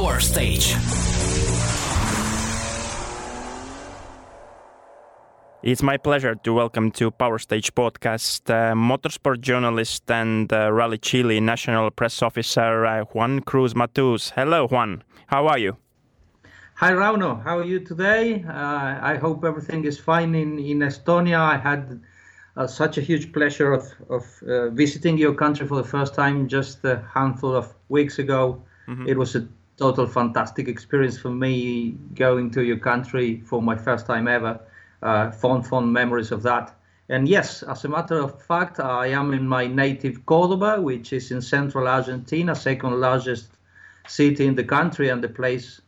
Power Stage. It's my pleasure to welcome to Power Stage podcast uh, motorsport journalist and uh, Rally Chile national press officer uh, Juan Cruz Mathus. Hello, Juan. How are you? Hi, Rauno. How are you today? Uh, I hope everything is fine in, in Estonia. I had uh, such a huge pleasure of, of uh, visiting your country for the first time just a handful of weeks ago. Mm-hmm. It was a total fantastic experience for me going to your country for my first time ever uh, fond, fond memories of that. And yes, as a matter of fact, I am in my native Cordoba, which is in central Argentina, second largest city in the country, and the place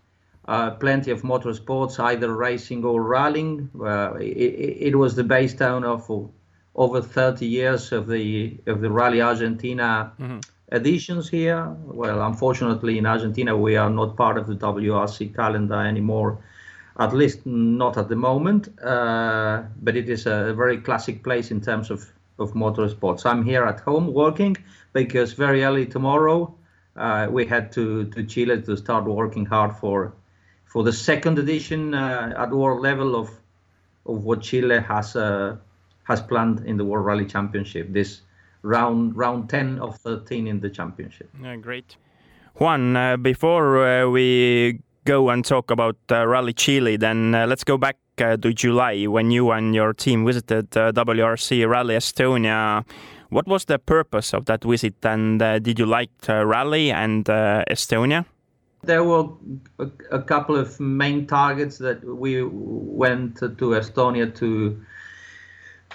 uh, plenty of motorsports, either racing or rallying. Uh, it, it, was the base town of over 30 years of the of the Rally Argentina mm-hmm. Editions here. Well, unfortunately, in Argentina, we are not part of the WRC calendar anymore at least not at the moment. Uh, but it is a very classic place in terms of, of motorsports. I'm here at home working because very early tomorrow uh, we head to, to Chile to start working hard for for the second edition uh, at world level of of what Chile has uh, has planned in the World Rally Championship. This round round 10 of 13 in the championship. Yeah, great. Juan, uh, before uh, we go and talk about uh, Rally Chile, then uh, let's go back uh, to July when you and your team visited uh, WRC Rally Estonia. What was the purpose of that visit, and uh, did you like Rally and uh, Estonia? There were a, a, couple of main targets that we went to Estonia to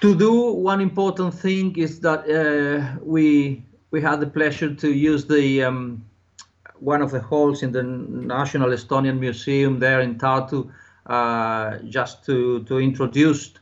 to do. One important thing is that we we had the pleasure to use the um, one of the halls in the National Estonian Museum there in Tartu, uh, just to, to introduce,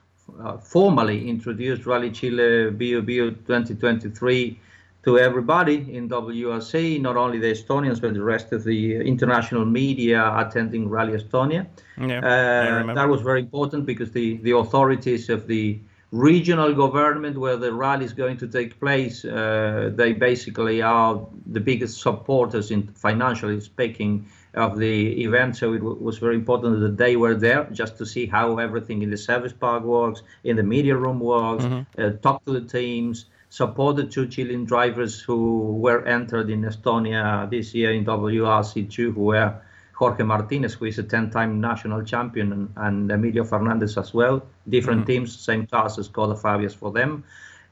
uh, formally introduce Rally Chile Bio Bio 2023 to everybody in WRC, not only the Estonians, but the rest of the international media attending Rally Estonia. Yeah, uh, that was very important because the, the authorities of the regional government where the rally is going to take place, uh, they basically are the biggest supporters in financially speaking of the event. So it w- was very important that they were there just to see how everything in the service park works, in the media room works, mm-hmm. uh, talk to the teams, support the two Chilean drivers who were entered in Estonia this year in WRC2, who were Jorge Martinez, who is a 10-time national champion, and, and Emilio Fernandez as well. Different mm-hmm. teams, same cars as Skoda Fabias for them.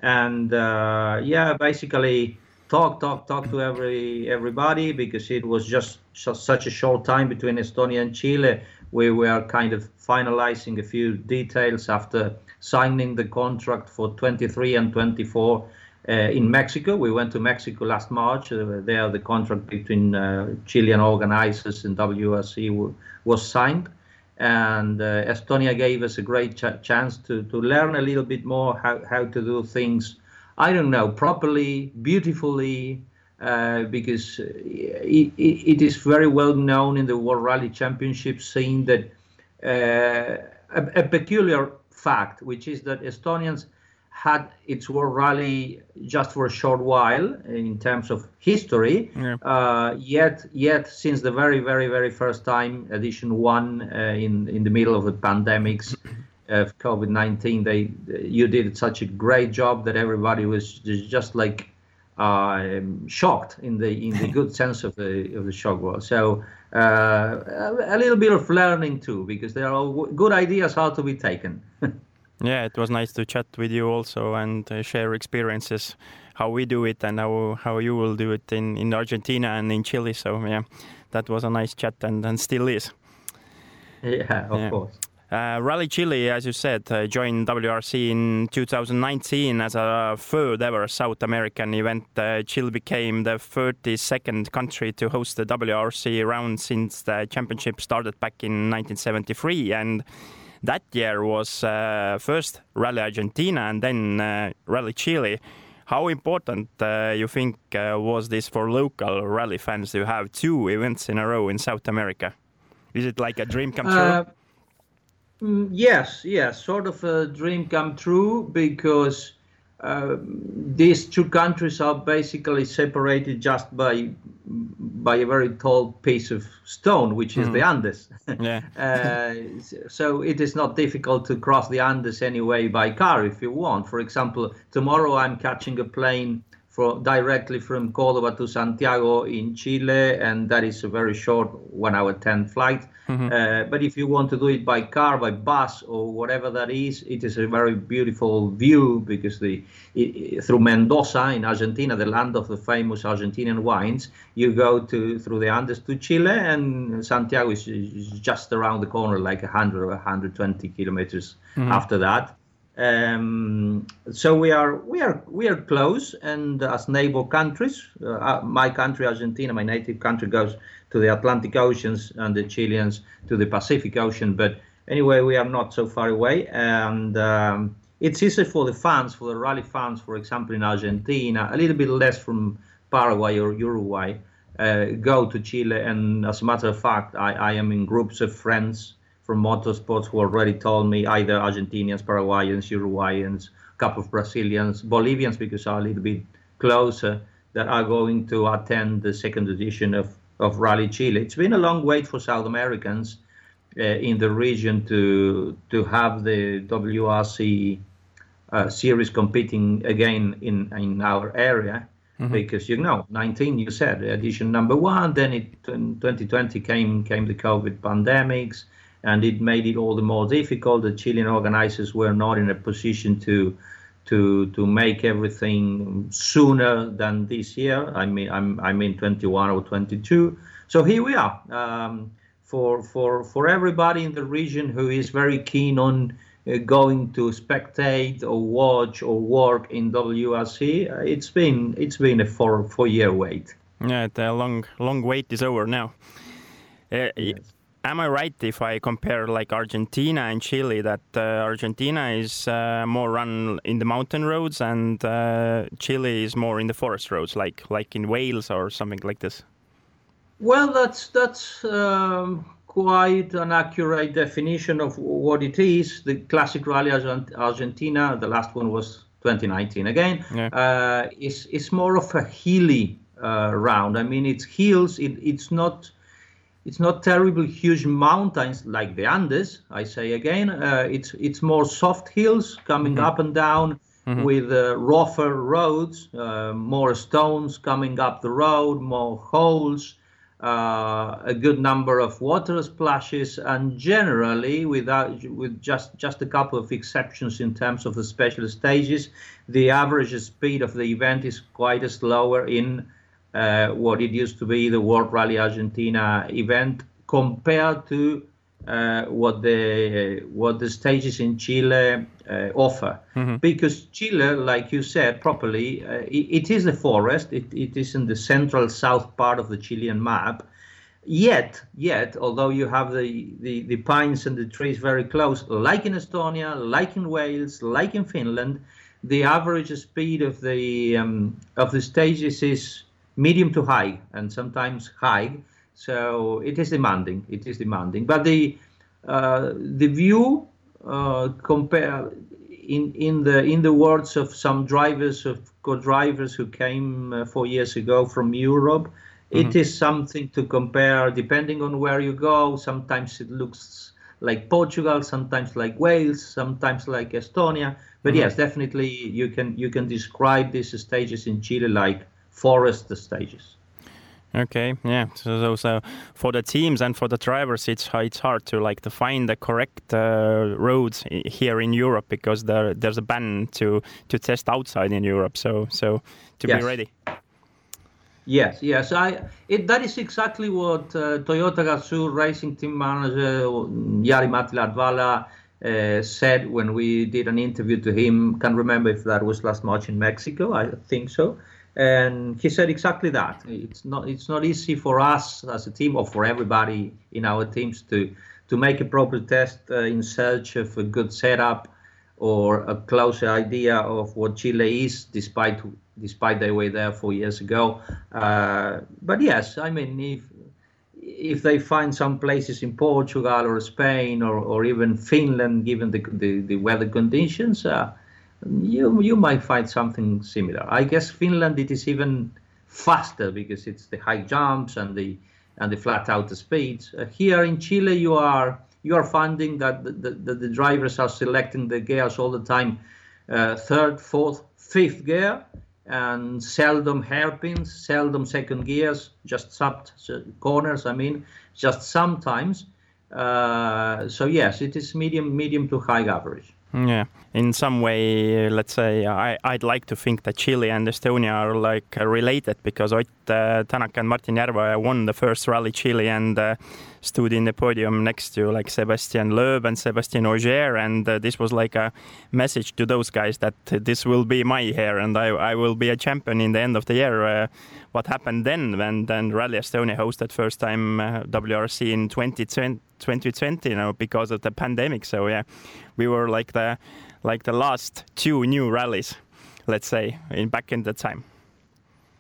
And uh, yeah, basically talk, talk, talk to every everybody because it was just, such a short time between Estonia and Chile. We were kind of finalizing a few details after signing the contract for 23 and 24 uh, in Mexico. We went to Mexico last March. Uh, there, the contract between uh, Chilean organizers and WRC w- was signed. And uh, Estonia gave us a great ch- chance to, to learn a little bit more how, how to do things, I don't know, properly, beautifully, uh, because it, it is very well known in the World Rally Championship scene that uh, a, a, peculiar fact, which is that Estonians had its World Rally just for a short while in terms of history. Yeah. Uh, yet, yet since the very, very, very first time, edition one uh, in in the middle of the pandemics of COVID nineteen, they you did such a great job that everybody was just like uh, shocked in the in the good sense of the of the shock word. So. Uh, a, a little bit of learning too, because there are good ideas how to be taken. Yeah, it was nice to chat with you also and uh, share experiences, how we do it and how how you will do it in in Argentina and in Chile. So yeah, that was a nice chat and, and still is. Yeah, of yeah. course. Uh, Rally Chile, as you said, uh, joined WRC in 2019 as a third ever South American event. Uh, Chile became the 32nd country to host the WRC round since the championship started back in 1973. And that year was uh, first Rally Argentina and then uh, Rally Chile. How important uh, you think was this for local rally fans to have two events in a row in South America? Is it like a dream come true? Mm, yes, yes, sort of a dream come true because uh, these two countries are basically separated just by by a very tall piece of stone, which is mm. the Andes. Yeah. uh, so it is not difficult to cross the Andes anyway by car if you want. For example, tomorrow I'm catching a plane for directly from Cordoba to Santiago in Chile, and that is a very short one hour 10 flight. Mm-hmm. Uh, but if you want to do it by car, by bus, or whatever that is, it is a very beautiful view because the it, through Mendoza in Argentina, the land of the famous Argentinian wines, you go to through the Andes to Chile, and Santiago is, is just around the corner, like 100 or 120 kilometers mm-hmm. after that. Um, so we are we are we are close, and as neighbor countries, uh, uh, my country Argentina, my native country, goes to the Atlantic Oceans, and the Chileans to the Pacific Ocean. But anyway, we are not so far away, and um, it's easy for the fans, for the rally fans, for example, in Argentina, a little bit less from Paraguay or Uruguay, uh, go to Chile. And as a matter of fact, I, I am in groups of friends from motorsports who already told me either Argentinians, Paraguayans, Uruguayans, a couple of Brazilians, Bolivians because are a little bit closer that are going to attend the second edition of, of Rally Chile. It's been a long wait for South Americans uh, in the region to to have the WRC uh, series competing again in in our area. Mm-hmm. Because you know, 19 you said edition number one. Then it in 2020 came came the COVID pandemics and it made it all the more difficult. The Chilean organizers were not in a position to to to make everything sooner than this year. I mean, I'm I mean 21 or 22. So here we are. Um, for for for everybody in the region who is very keen on uh, going to spectate or watch or work in WRC, uh, it's been it's been a four four year wait. Yeah, the long long wait is over now. Uh, yes am I right if I compare like Argentina and Chile that uh, Argentina is uh, more run in the mountain roads and uh, Chile is more in the forest roads, like like in Wales or something like this? Well, that's that's um, quite an accurate definition of what it is. The classic rally Argentina, the last one was 2019 again, yeah. Uh, is is more of a hilly uh, round. I mean, it's hills. It, it's not it's not terribly huge mountains like the Andes. I say again, uh, it's it's more soft hills coming mm-hmm. up and down mm-hmm. with uh, rougher roads, uh, more stones coming up the road, more holes, uh, a good number of water splashes, and generally, without with just just a couple of exceptions in terms of the special stages, the average speed of the event is quite slower in uh, what it used to be the World Rally Argentina event compared to uh, what the what the stages in Chile uh, offer. Mm-hmm. Because Chile, like you said properly, uh, it, it is a forest. It, it is in the central south part of the Chilean map. Yet, yet, although you have the, the, the pines and the trees very close, like in Estonia, like in Wales, like in Finland, the average speed of the um, of the stages is medium to high and sometimes high. So it is demanding. It is demanding. But the uh, the view uh, compare in in the in the words of some drivers of co-drivers who came uh, four years ago from Europe, mm-hmm. it is something to compare depending on where you go. Sometimes it looks like Portugal, sometimes like Wales, sometimes like Estonia. But mm-hmm. yes, definitely you can you can describe these stages in Chile like forest stages. Okay, yeah. So, so, so, for the teams and for the drivers, it's it's hard to like to find the correct uh, roads here in Europe because there there's a ban to to test outside in Europe. So so to yes. be ready. Yes, yes. I it, that is exactly what uh, Toyota Gazoo racing team manager Jari-Matti Latvala uh, said when we did an interview to him. Can't remember if that was last March in Mexico. I think so and he said exactly that. It's not it's not easy for us as a team or for everybody in our teams to to make a proper test uh, in search of a good setup or a closer idea of what Chile is despite despite they were there four years ago. Uh, but yes I mean if if they find some places in Portugal or Spain or, or even Finland given the, the, the weather conditions uh, you you might find something similar. I guess Finland it is even faster because it's the high jumps and the and the flat out speeds. Uh, here in Chile, you are you are finding that the, the, the drivers are selecting the gears all the time, uh, third, fourth, fifth gear, and seldom hairpins, seldom second gears, just sub corners. I mean, just sometimes. Uh, so yes, it is medium, medium to high average. Yeah, in some way, let's say I, I'd like to think that Chile and Estonia are like related because Ott uh, Tänak and Martin Järveoja won the first Rally Chile and uh, stood in the podium next to like Sebastian Loeb and Sebastian Ogier, and uh, this was like a message to those guys that this will be my year and I, I will be a champion in the end of the year. Uh, what happened then when then Rally Estonia hosted first time uh, WRC in 2020? 2020 you know because of the pandemic so yeah we were like the like the last two new rallies let's say in back in the time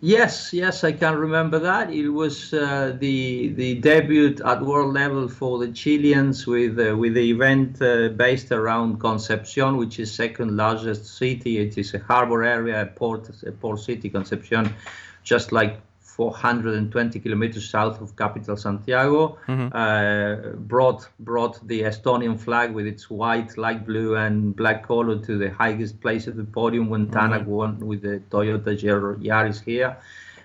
Yes, yes, I can remember that. It was uh, the the debut at world level for the Chileans with uh, with the event uh, based around Concepcion, which is second largest city. It is a harbor area, a port, a port city, Concepcion, just like 420 kilometers south of capital Santiago, mm-hmm. uh, brought brought the Estonian flag with its white, light blue, and black color to the highest place of the podium when mm-hmm. Tänak won with the Toyota Yaris here.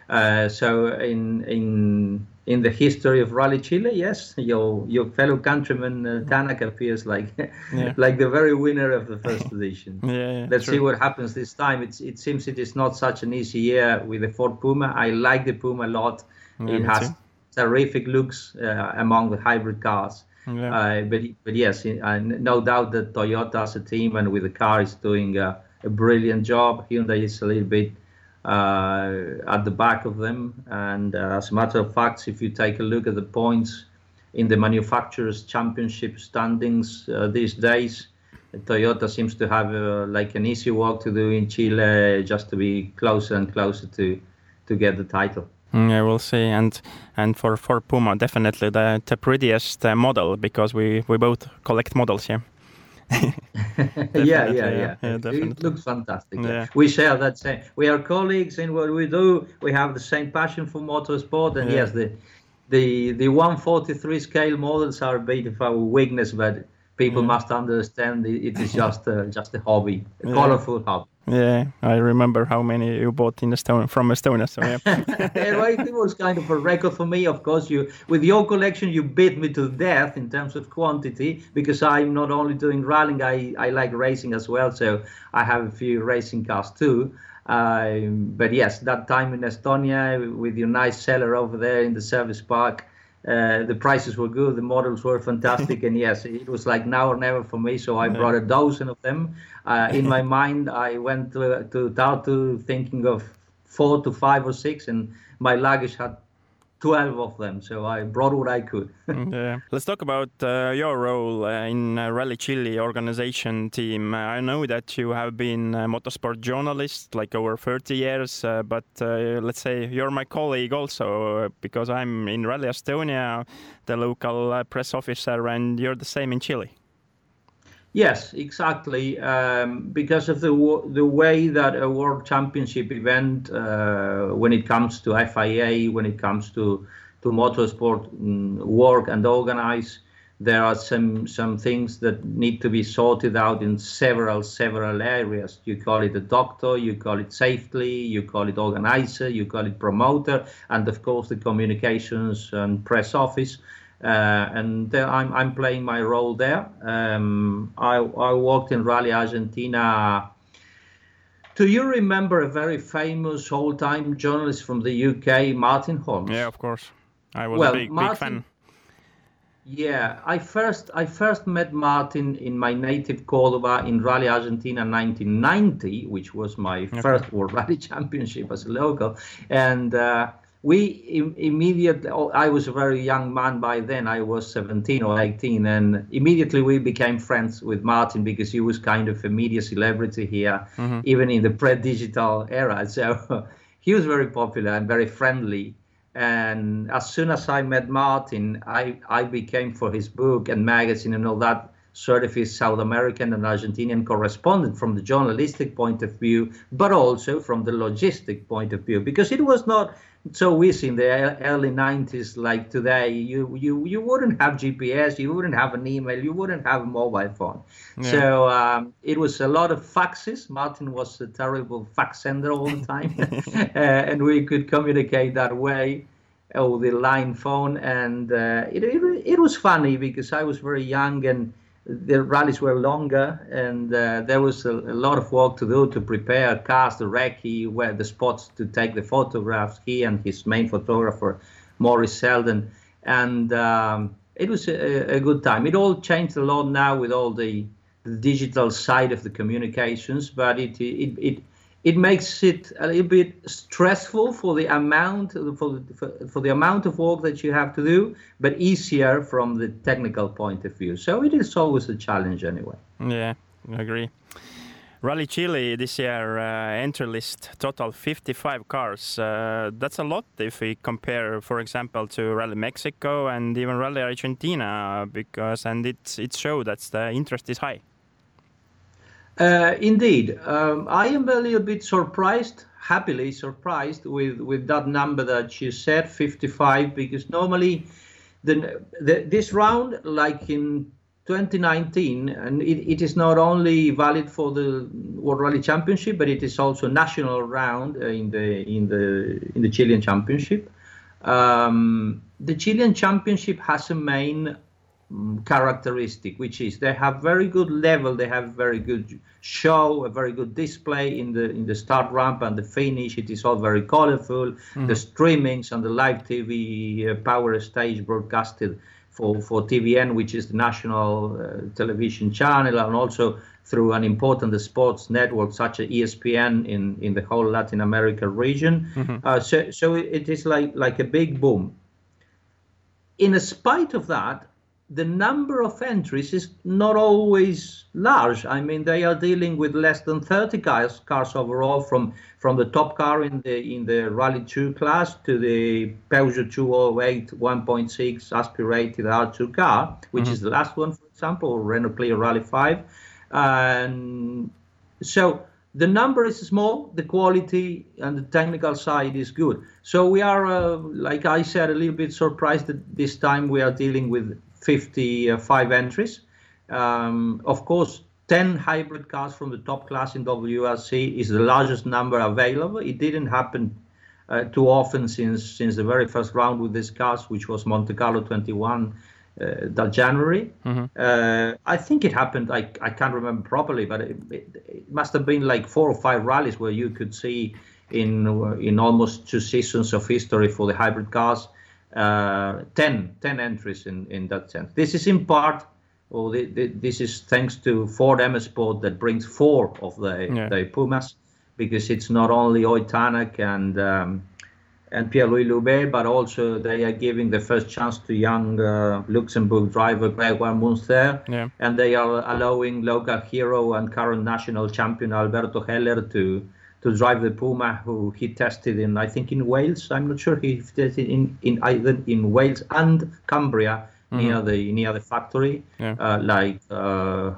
Uh, so in in in the history of Rally Chile, yes, your your fellow countryman uh, Tänak appears like yeah. like the very winner of the first edition. yeah, yeah, Let's true. see what happens this time. It's it seems it is not such an easy year with the Ford Puma. I like the Puma a lot. It has too. terrific looks uh, among the hybrid cars. Yeah. Uh, but but yes, uh, no doubt that Toyota as a team and with the car is doing a brilliant job. Hyundai is a little bit at the back of them. And uh, as a matter of fact, if you take a look at the points in the manufacturers' championship standings uh, these days, Toyota seems to have uh, like an easy work to do in Chile just to be closer and closer to to get the title. Mm, yeah, we'll see. And and for, for Puma, definitely the, the prettiest uh, model because we, we both collect models here. yeah, yeah, yeah, yeah. It looks fantastic. Yeah. We share that same. We are colleagues in what we do. We have the same passion for motorsport, and yes, the the the 143 scale models are a bit of our weakness, but people must understand it is just uh, just a hobby, a colorful hobby. Yeah, I remember how many you bought in Estonia from Estonia. So yeah, it was kind of a record for me. Of course, you with your collection, you beat me to death in terms of quantity because I'm not only doing rallying, I I like racing as well. So I have a few racing cars too. Um, but yes, that time in Estonia with your nice cellar over there in the service park. Uh, the prices were good, the models were fantastic, and yes, it was like now or never for me. So I brought a dozen of them. Uh, in my mind, I went to, to Tartu thinking of four to five or six, and my luggage had 12 of them, so I brought what I could. Yeah. Let's talk about uh, your role uh, in uh, Rally Chile organization team. Uh, I know that you have been a motorsport journalist like over 30 years, uh, but uh, let's say you're my colleague also because I'm in Rally Estonia, the local press officer, and you're the same in Chile. Yes, exactly. Um, because of the the way that a world championship event, uh, when it comes to FIA, when it comes to to motorsport mm, work and organize, there are some some things that need to be sorted out in several several areas. You call it a doctor, you call it safety, you call it organizer, you call it promoter, and of course the communications and press office. Uh, and I'm, I'm playing my role there. Um, I, I worked in Rally Argentina. Do you remember a very famous old-time journalist from the UK, Martin Holmes? Yeah, of course. I was well, a big, Martin, big fan. Yeah, I first I first met Martin in my native Cordoba in Rally Argentina 1990, which was my okay. first World Rally Championship as a local, and. Uh, we Im- immediately oh, i was a very young man by then. I was 17 or 18 and immediately we became friends with martin because he was kind of a media celebrity here mm-hmm. even in the pre-digital era. So he was very popular and very friendly. And as soon as i met martin i, I became for his book and magazine and all that sort of his South American and Argentinian correspondent from the journalistic point of view, but also from the logistic point of view, because it was not so easy in the early 90s like today. You, you, you wouldn't have GPS, you wouldn't have an email, you wouldn't have a mobile phone. Yeah. So um, it was a lot of faxes. Martin was a terrible fax sender all the time, uh, and we could communicate that way over the line phone. And uh, it, it, it was funny because I was very young and the rallies were longer, and uh, there was a, a, lot of work to do to prepare cars, the recce, where the spots to take the photographs. He and his main photographer, Maurice Selden, and um, it was a, a, good time. It all changed a lot now with all the, the digital side of the communications, but it it it it makes it a little bit stressful for the amount for, for, for, the amount of work that you have to do but easier from the technical point of view. So it is always a challenge anyway. Yeah i agree. Rally chile this year uh, entry list total 55 cars. Uh, that's a lot if we compare for example to rally mexico and even rally argentina because and it it showed that the interest is high uh, indeed, um, I am a little bit surprised, happily surprised with, with that number that you said, 55, because normally the, the this round, like in 2019, and it, it is not only valid for the World Rally Championship, but it is also national round uh, in the in the in the Chilean Championship. Um, the Chilean Championship has a main um, characteristic, which is they have very good level, they have very good show, a very good display in the in the start ramp and the finish. It is all very colorful. Mm-hmm. The streamings and the live TV uh, power stage broadcasted for for TVN, which is the national uh, television channel, and also through an important sports network such as ESPN in in the whole Latin America region. Mm-hmm. Uh, so so it is like like a big boom. In spite of that, the number of entries is not always large. I mean, they are dealing with less than 30 cars, cars overall, from from the top car in the in the Rally 2 class to the Peugeot 208 1.6 aspirated R2 car, which mm-hmm. is the last one, for example, Renault Clio Rally 5, and so the number is small, the quality and the technical side is good. So we are, uh, like I said, a little bit surprised that this time we are dealing with 55 entries. Um, of course, 10 hybrid cars from the top class in WRC is the largest number available. It didn't happen uh, too often since since the very first round with these cars, which was Monte Carlo 21 uh, that January. Mm-hmm. Uh, I think it happened. I, I can't remember properly, but it, it, it, must have been like four or five rallies where you could see in in almost two seasons of history for the hybrid cars uh, 10, 10 entries in, in that sense. This is in part, well, the, the, this is thanks to Ford M that brings four of the, yeah. the Pumas, because it's not only Ott Tänak and um, and Pierre-Louis Loubet, but also they are giving the first chance to young uh, Luxembourg driver Grégoire Munster, yeah. and they are allowing local hero and current national champion Alberto Heller to to drive the Puma, who he tested in, I think, in Wales. I'm not sure he tested in, in either in Wales and Cumbria mm-hmm. near the near the factory, yeah. uh, like uh,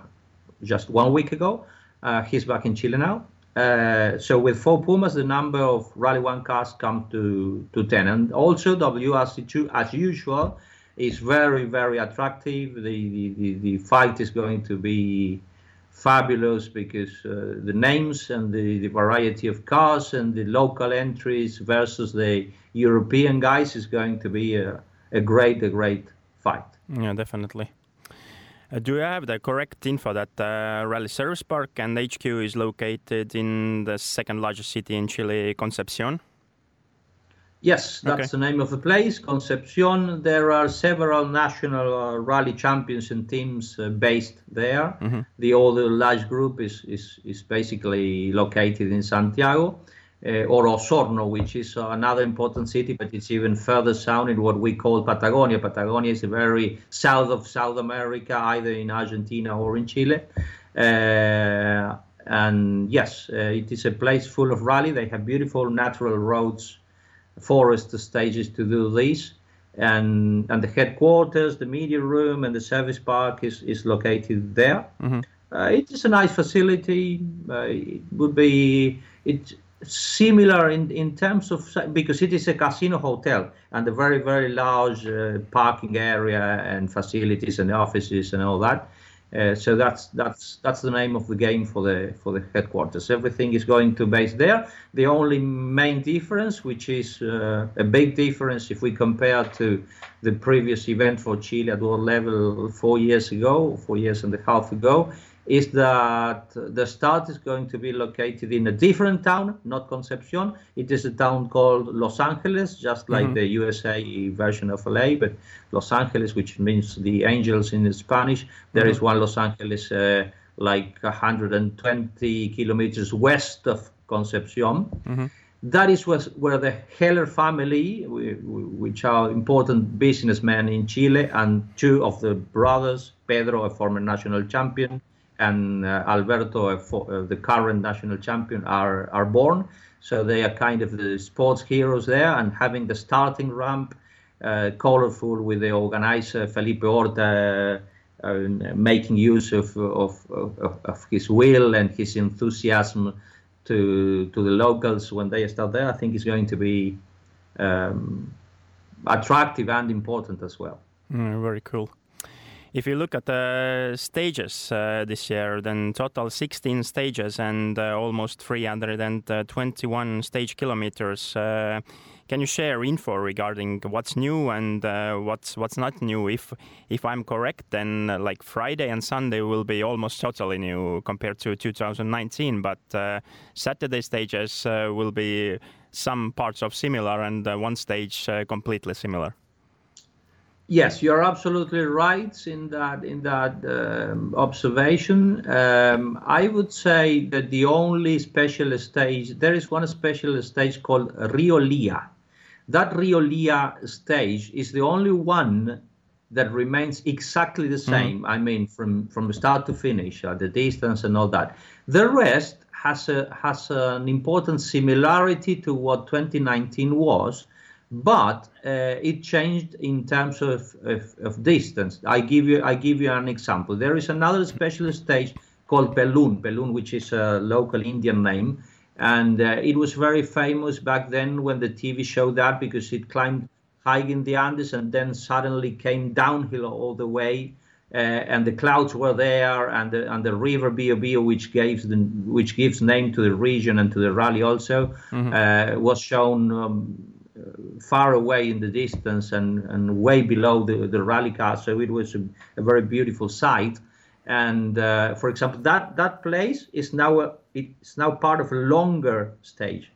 just one week ago. Uh, he's back in Chile now. Uh, so with four Pumas, the number of Rally One cars come to to ten, and also WRC2 as usual is very very attractive. The the, the fight is going to be fabulous because uh, the names and the, the, variety of cars and the local entries versus the European guys is going to be a, a great, a great fight. Yeah, definitely. Uh, do you have the correct info that uh, Rally Service Park and HQ is located in the second largest city in Chile, Concepcion? Yes, that's okay. the name of the place, Concepcion. There are several national uh, rally champions and teams uh, based there. Mm-hmm. The older large group is, is, is basically located in Santiago uh, or Osorno, which is another important city, but it's even further south in what we call Patagonia. Patagonia is very south of South America, either in Argentina or in Chile. Uh, and yes, uh, it is a place full of rally. They have beautiful natural roads forest stages to do this. and and the headquarters, the media room, and the service park is is located there. Mm-hmm. Uh, it is a nice facility. Uh, it would be it similar in in terms of because it is a casino hotel and a very very large uh, parking area and facilities and offices and all that. Uh, so that's that's that's the name of the game for the for the headquarters. Everything is going to base there. The only main difference, which is uh, a big difference if we compare to the previous event for Chile at world level four years ago, four years and a half ago, is that the start is going to be located in a different town, not Concepcion. It is a town called Los Angeles, just like mm-hmm. the USA version of LA, but Los Angeles, which means the angels in Spanish. There mm-hmm. is one Los Angeles uh, like 120 kilometers west of Concepcion. Mm-hmm. That is where the Heller family, which are important businessmen in Chile, and two of the brothers, Pedro, a former national champion, and uh, Alberto, uh, the current national champion, are, are born. So they are kind of the sports heroes there, and having the starting ramp uh, colorful with the organizer Felipe Horta uh, making use of, of, of, of, his will and his enthusiasm to to the locals when they start there, I think is going to be um, attractive and important as well. Mm, very cool. If you look at the stages uh, this year, then total 16 stages and uh, almost 321 stage kilometers. Uh, can you share info regarding what's new and uh, what's what's not new? If if I'm correct, then uh, like Friday and Sunday will be almost totally new compared to 2019, but uh, Saturday stages will be some parts of similar and one stage completely similar. Yes, you're absolutely right in that in that um, observation. Um, I would say that the only special stage there is one special stage called Rio Lía. That Rio Lía stage is the only one that remains exactly the mm-hmm. same. Mm-hmm. I mean, from from start to finish, uh, the distance and all that. The rest has a has an important similarity to what 2019 was but uh, it changed in terms of, of, of, distance. I give you I give you an example. There is another special stage called Belun, Belun, which is a local Indian name, and uh, it was very famous back then when the TV showed that because it climbed high in the Andes and then suddenly came downhill all the way. Uh, and the clouds were there, and the, and the river Biobío, which gives the which gives name to the region and to the rally, also mm-hmm. Uh, was shown um, far away in the distance and, and way below the, the rally car. So it was a, a very beautiful sight. And uh, for example, that, that place is now a, it's now part of a longer stage.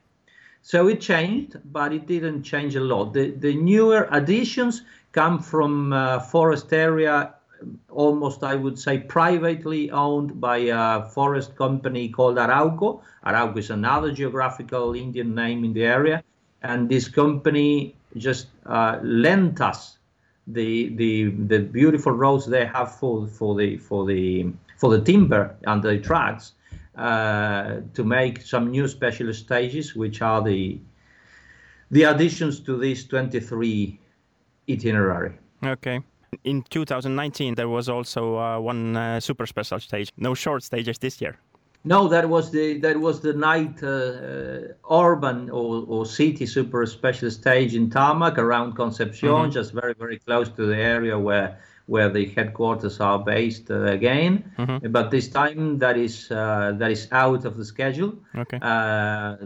So it changed, but it didn't change a lot. The, the newer additions come from uh, forest area, almost I would say privately owned by a forest company called Arauco. Arauco is another geographical Indian name in the area and this company just uh, lent us the the the beautiful roads they have for for the for the for the timber and the tracks uh, to make some new special stages, which are the the additions to this 23 itinerary. Okay. In 2019, there was also uh, one uh, super special stage. No short stages this year. No, that was the that was the night uh, uh, urban or, or city super special stage in Tarmac around Concepcion, mm-hmm. just very very close to the area where where the headquarters are based uh, again. Mm-hmm. But this time that is uh, that is out of the schedule. Okay. Uh,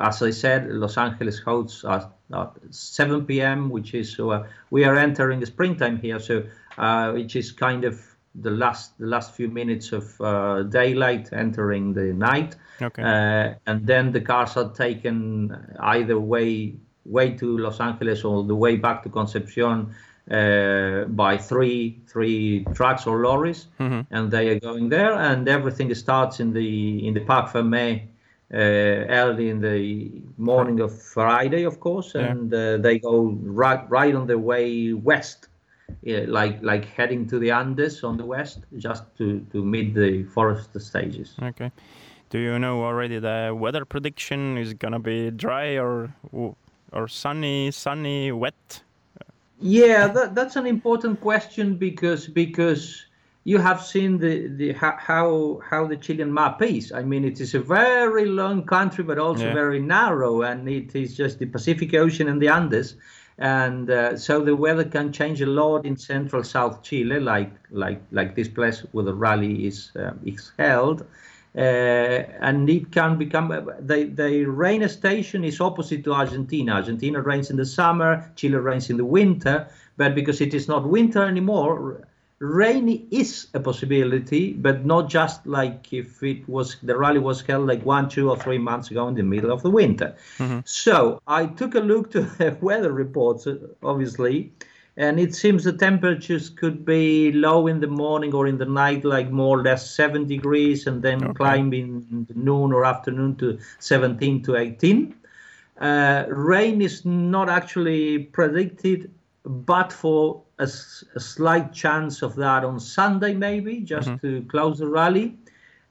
as I said, Los Angeles hosts at, at 7 p.m., which is uh, we are entering the springtime here, so which is kind of the last the last few minutes of uh, daylight entering the night okay. uh, and then the cars are taken either way way to Los Angeles or the way back to Concepcion uh, by three three trucks or lorries mm-hmm. and they are going there and everything starts in the in the Parc Fermé uh, early in the morning of Friday of course and yeah. Uh, they go right right on the way west like like heading to the Andes on the west, just to to meet the forest stages. Okay. Do you know already the weather prediction is gonna be dry or or sunny, sunny, wet? Yeah, that, that's an important question because because you have seen the, the how how the Chilean map is. I mean, it is a very long country, but also yeah. very narrow, and it is just the Pacific Ocean and the Andes, and uh, so the weather can change a lot in central South Chile, like like like this place where the rally is uh, is held. Uh, and it can become the, the rain station is opposite to Argentina. Argentina rains in the summer, Chile rains in the winter, but because it is not winter anymore, rain is a possibility, but not just like if it was the rally was held like one, two, or three months ago in the middle of the winter. Mm-hmm. So I took a look to the weather reports, obviously, and it seems the temperatures could be low in the morning or in the night, like more or less 7 degrees, and then okay. climb in noon or afternoon to 17 to 18. Uh, rain is not actually predicted, but for a, a, slight chance of that on Sunday, maybe, just mm-hmm. to close the rally.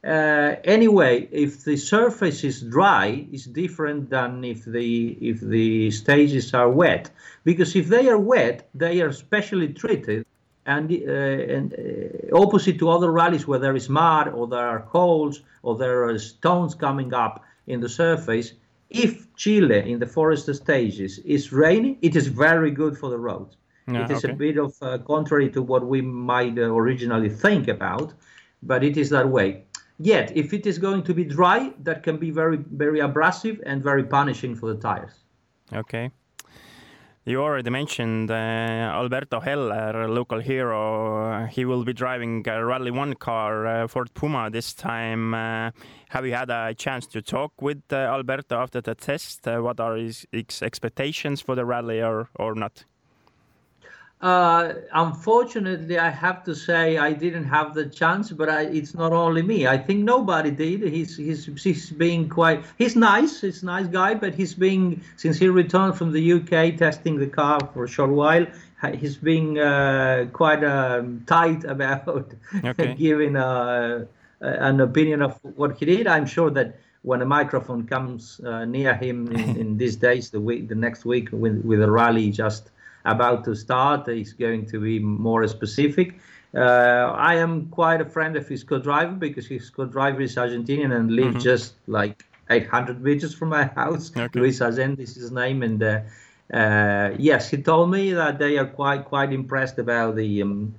Uh, anyway, if the surface is dry, it's different than if the if the stages are wet. Because if they are wet, they are specially treated, and, uh, and uh, opposite to other rallies where there is mud or there are holes or there are stones coming up in the surface. If Chile in the forest stages is rainy, it is very good for the roads. Yeah, it is okay. a bit of uh, contrary to what we might uh, originally think about, but it is that way. Yet, if it is going to be dry, that can be very, very abrasive and very punishing for the tires. Okay. You already mentioned uh, Alberto Heller, local hero. He will be driving a Rally One car, uh, Ford Puma, this time. Uh, have you had a chance to talk with uh, Alberto after the test? Uh, what are his, his, expectations for the rally, or or not? Uh, unfortunately, I have to say I didn't have the chance, but I, it's not only me. I think nobody did. He's he's he's being quite. He's nice. He's a nice guy, but he's being since he returned from the UK testing the car for a short while. He's being uh, quite um, tight about okay. giving a, an opinion of what he did. I'm sure that when a microphone comes uh, near him in, in, these days, the week, the next week with with a rally just about to start. He's going to be more specific. Uh, I am quite a friend of his co-driver because his co-driver is Argentinian and lives mm-hmm. just like 800 meters from my house. Okay. Luis Allende is his name, and uh, uh, yes, he told me that they are quite quite impressed about the. Um,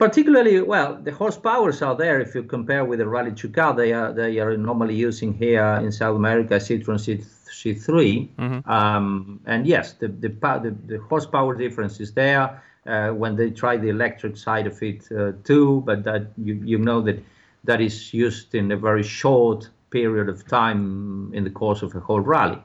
particularly, well, the horsepowers are there if you compare with the Rally 2 car they are they are normally using here in South America Citroen C C3. Mm-hmm. Um, and yes, the, the, the, the, horsepower difference is there uh, when they try the electric side of it uh, too, but that you, you know that that is used in a very short period of time in the course of a whole rally.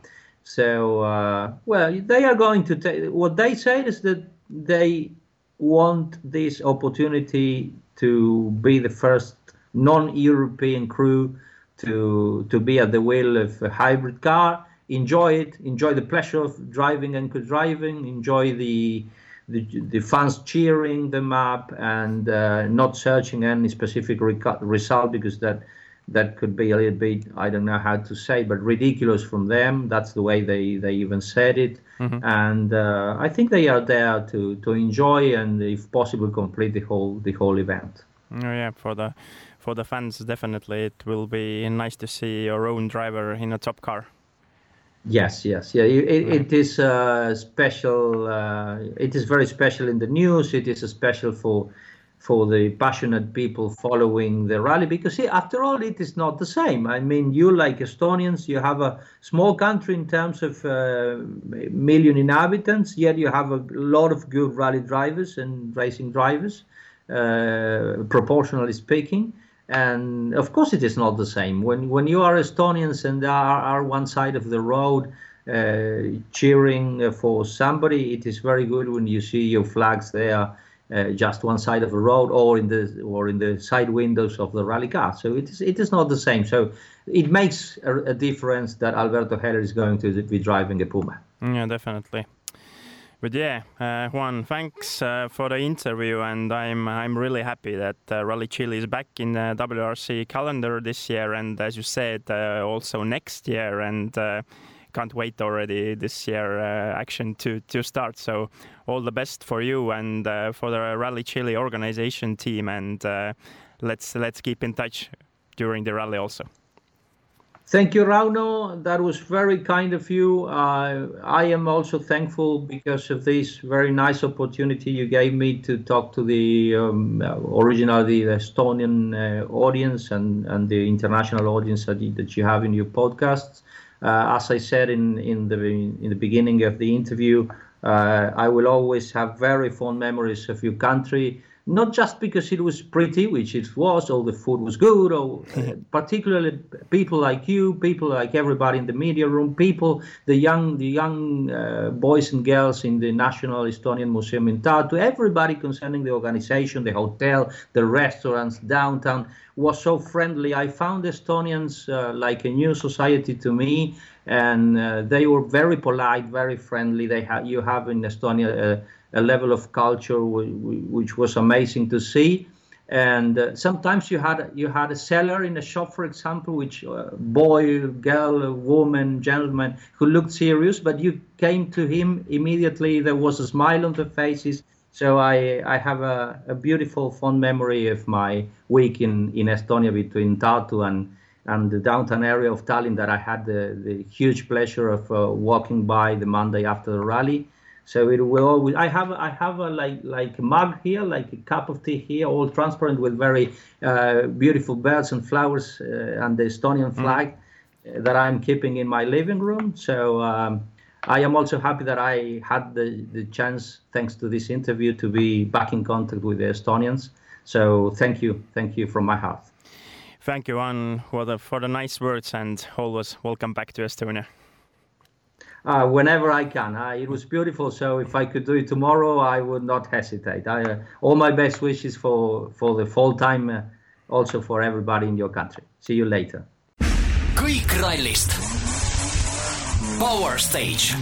So, uh, well, they are going to take what they say is that they want this opportunity to be the first non-European crew to to be at the wheel of a hybrid car. Enjoy it, enjoy the pleasure of driving and co-driving, enjoy the the, the fans cheering them up and uh, not searching any specific result because that that could be a little bit I don't know how to say but ridiculous from them. That's the way they, they even said it, mm-hmm. and uh, I think they are there to, to enjoy and if possible complete the whole the whole event. Oh yeah, for the for the fans definitely it will be nice to see your own driver in a top car. Yes, yes, yeah. It, it is uh, special. Uh, it is very special in the news. It is a special for for the passionate people following the rally because see, after all, it is not the same. I mean, you like Estonians, you have a small country in terms of uh, million inhabitants, yet you have a lot of good rally drivers and racing drivers, uh, proportionally speaking and of course it is not the same when when you are estonians and are, are one side of the road uh, cheering for somebody it is very good when you see your flags there uh, just one side of the road or in the or in the side windows of the rally car. So it is it is not the same. So it makes a, a difference that alberto heller is going to be driving a puma. Yeah definitely. But yeah, uh, Juan, thanks uh, for the interview, and I'm I'm really happy that uh, Rally Chile is back in the WRC calendar this year, and as you said, uh, also next year. And can't wait already this year uh, action to to start. So all the best for you and uh, for the Rally Chile organization team, and uh, let's let's keep in touch during the rally also. Thank you, Rauno. That was very kind of you. Uh, I am also thankful because of this very nice opportunity you gave me to talk to the um, original, the Estonian uh, audience and, and the international audience that you, that you have in your podcasts. Uh, as I said in, in the in the beginning of the interview, uh, I will always have very fond memories of your country not just because it was pretty, which it was, all the food was good, or uh, particularly people like you, people like everybody in the media room, people, the young, the young uh, boys and girls in the National Estonian Museum in Tartu, everybody concerning the organization, the hotel, the restaurants, downtown was so friendly. I found Estonians uh, like a new society to me, and uh, they were very polite, very friendly. They have you have in Estonia uh, a level of culture which was amazing to see. And uh, sometimes you had you had a seller in a shop, for example, which uh, boy, girl, woman, gentleman who looked serious, but you came to him immediately. There was a smile on the faces. So I I have a, a beautiful fond memory of my week in in Estonia between Tartu and and the downtown area of Tallinn that I had the, the huge pleasure of uh, walking by the Monday after the rally so it will always. I have I have a like like mug here, like a cup of tea here, all transparent with very uh, beautiful birds and flowers uh, and the Estonian mm. flag mm. that I'm keeping in my living room. So um, I am also happy that I had the the chance, thanks to this interview, to be back in contact with the Estonians. So thank you, thank you from my heart. Thank you, Ann, for the for the nice words, and always welcome back to Estonia uh, whenever I can. Uh, it was beautiful. So if I could do it tomorrow, I would not hesitate. I, uh, all my best wishes for for the fall time, uh, also for everybody in your country. See you later. kõik rallist. Power Stage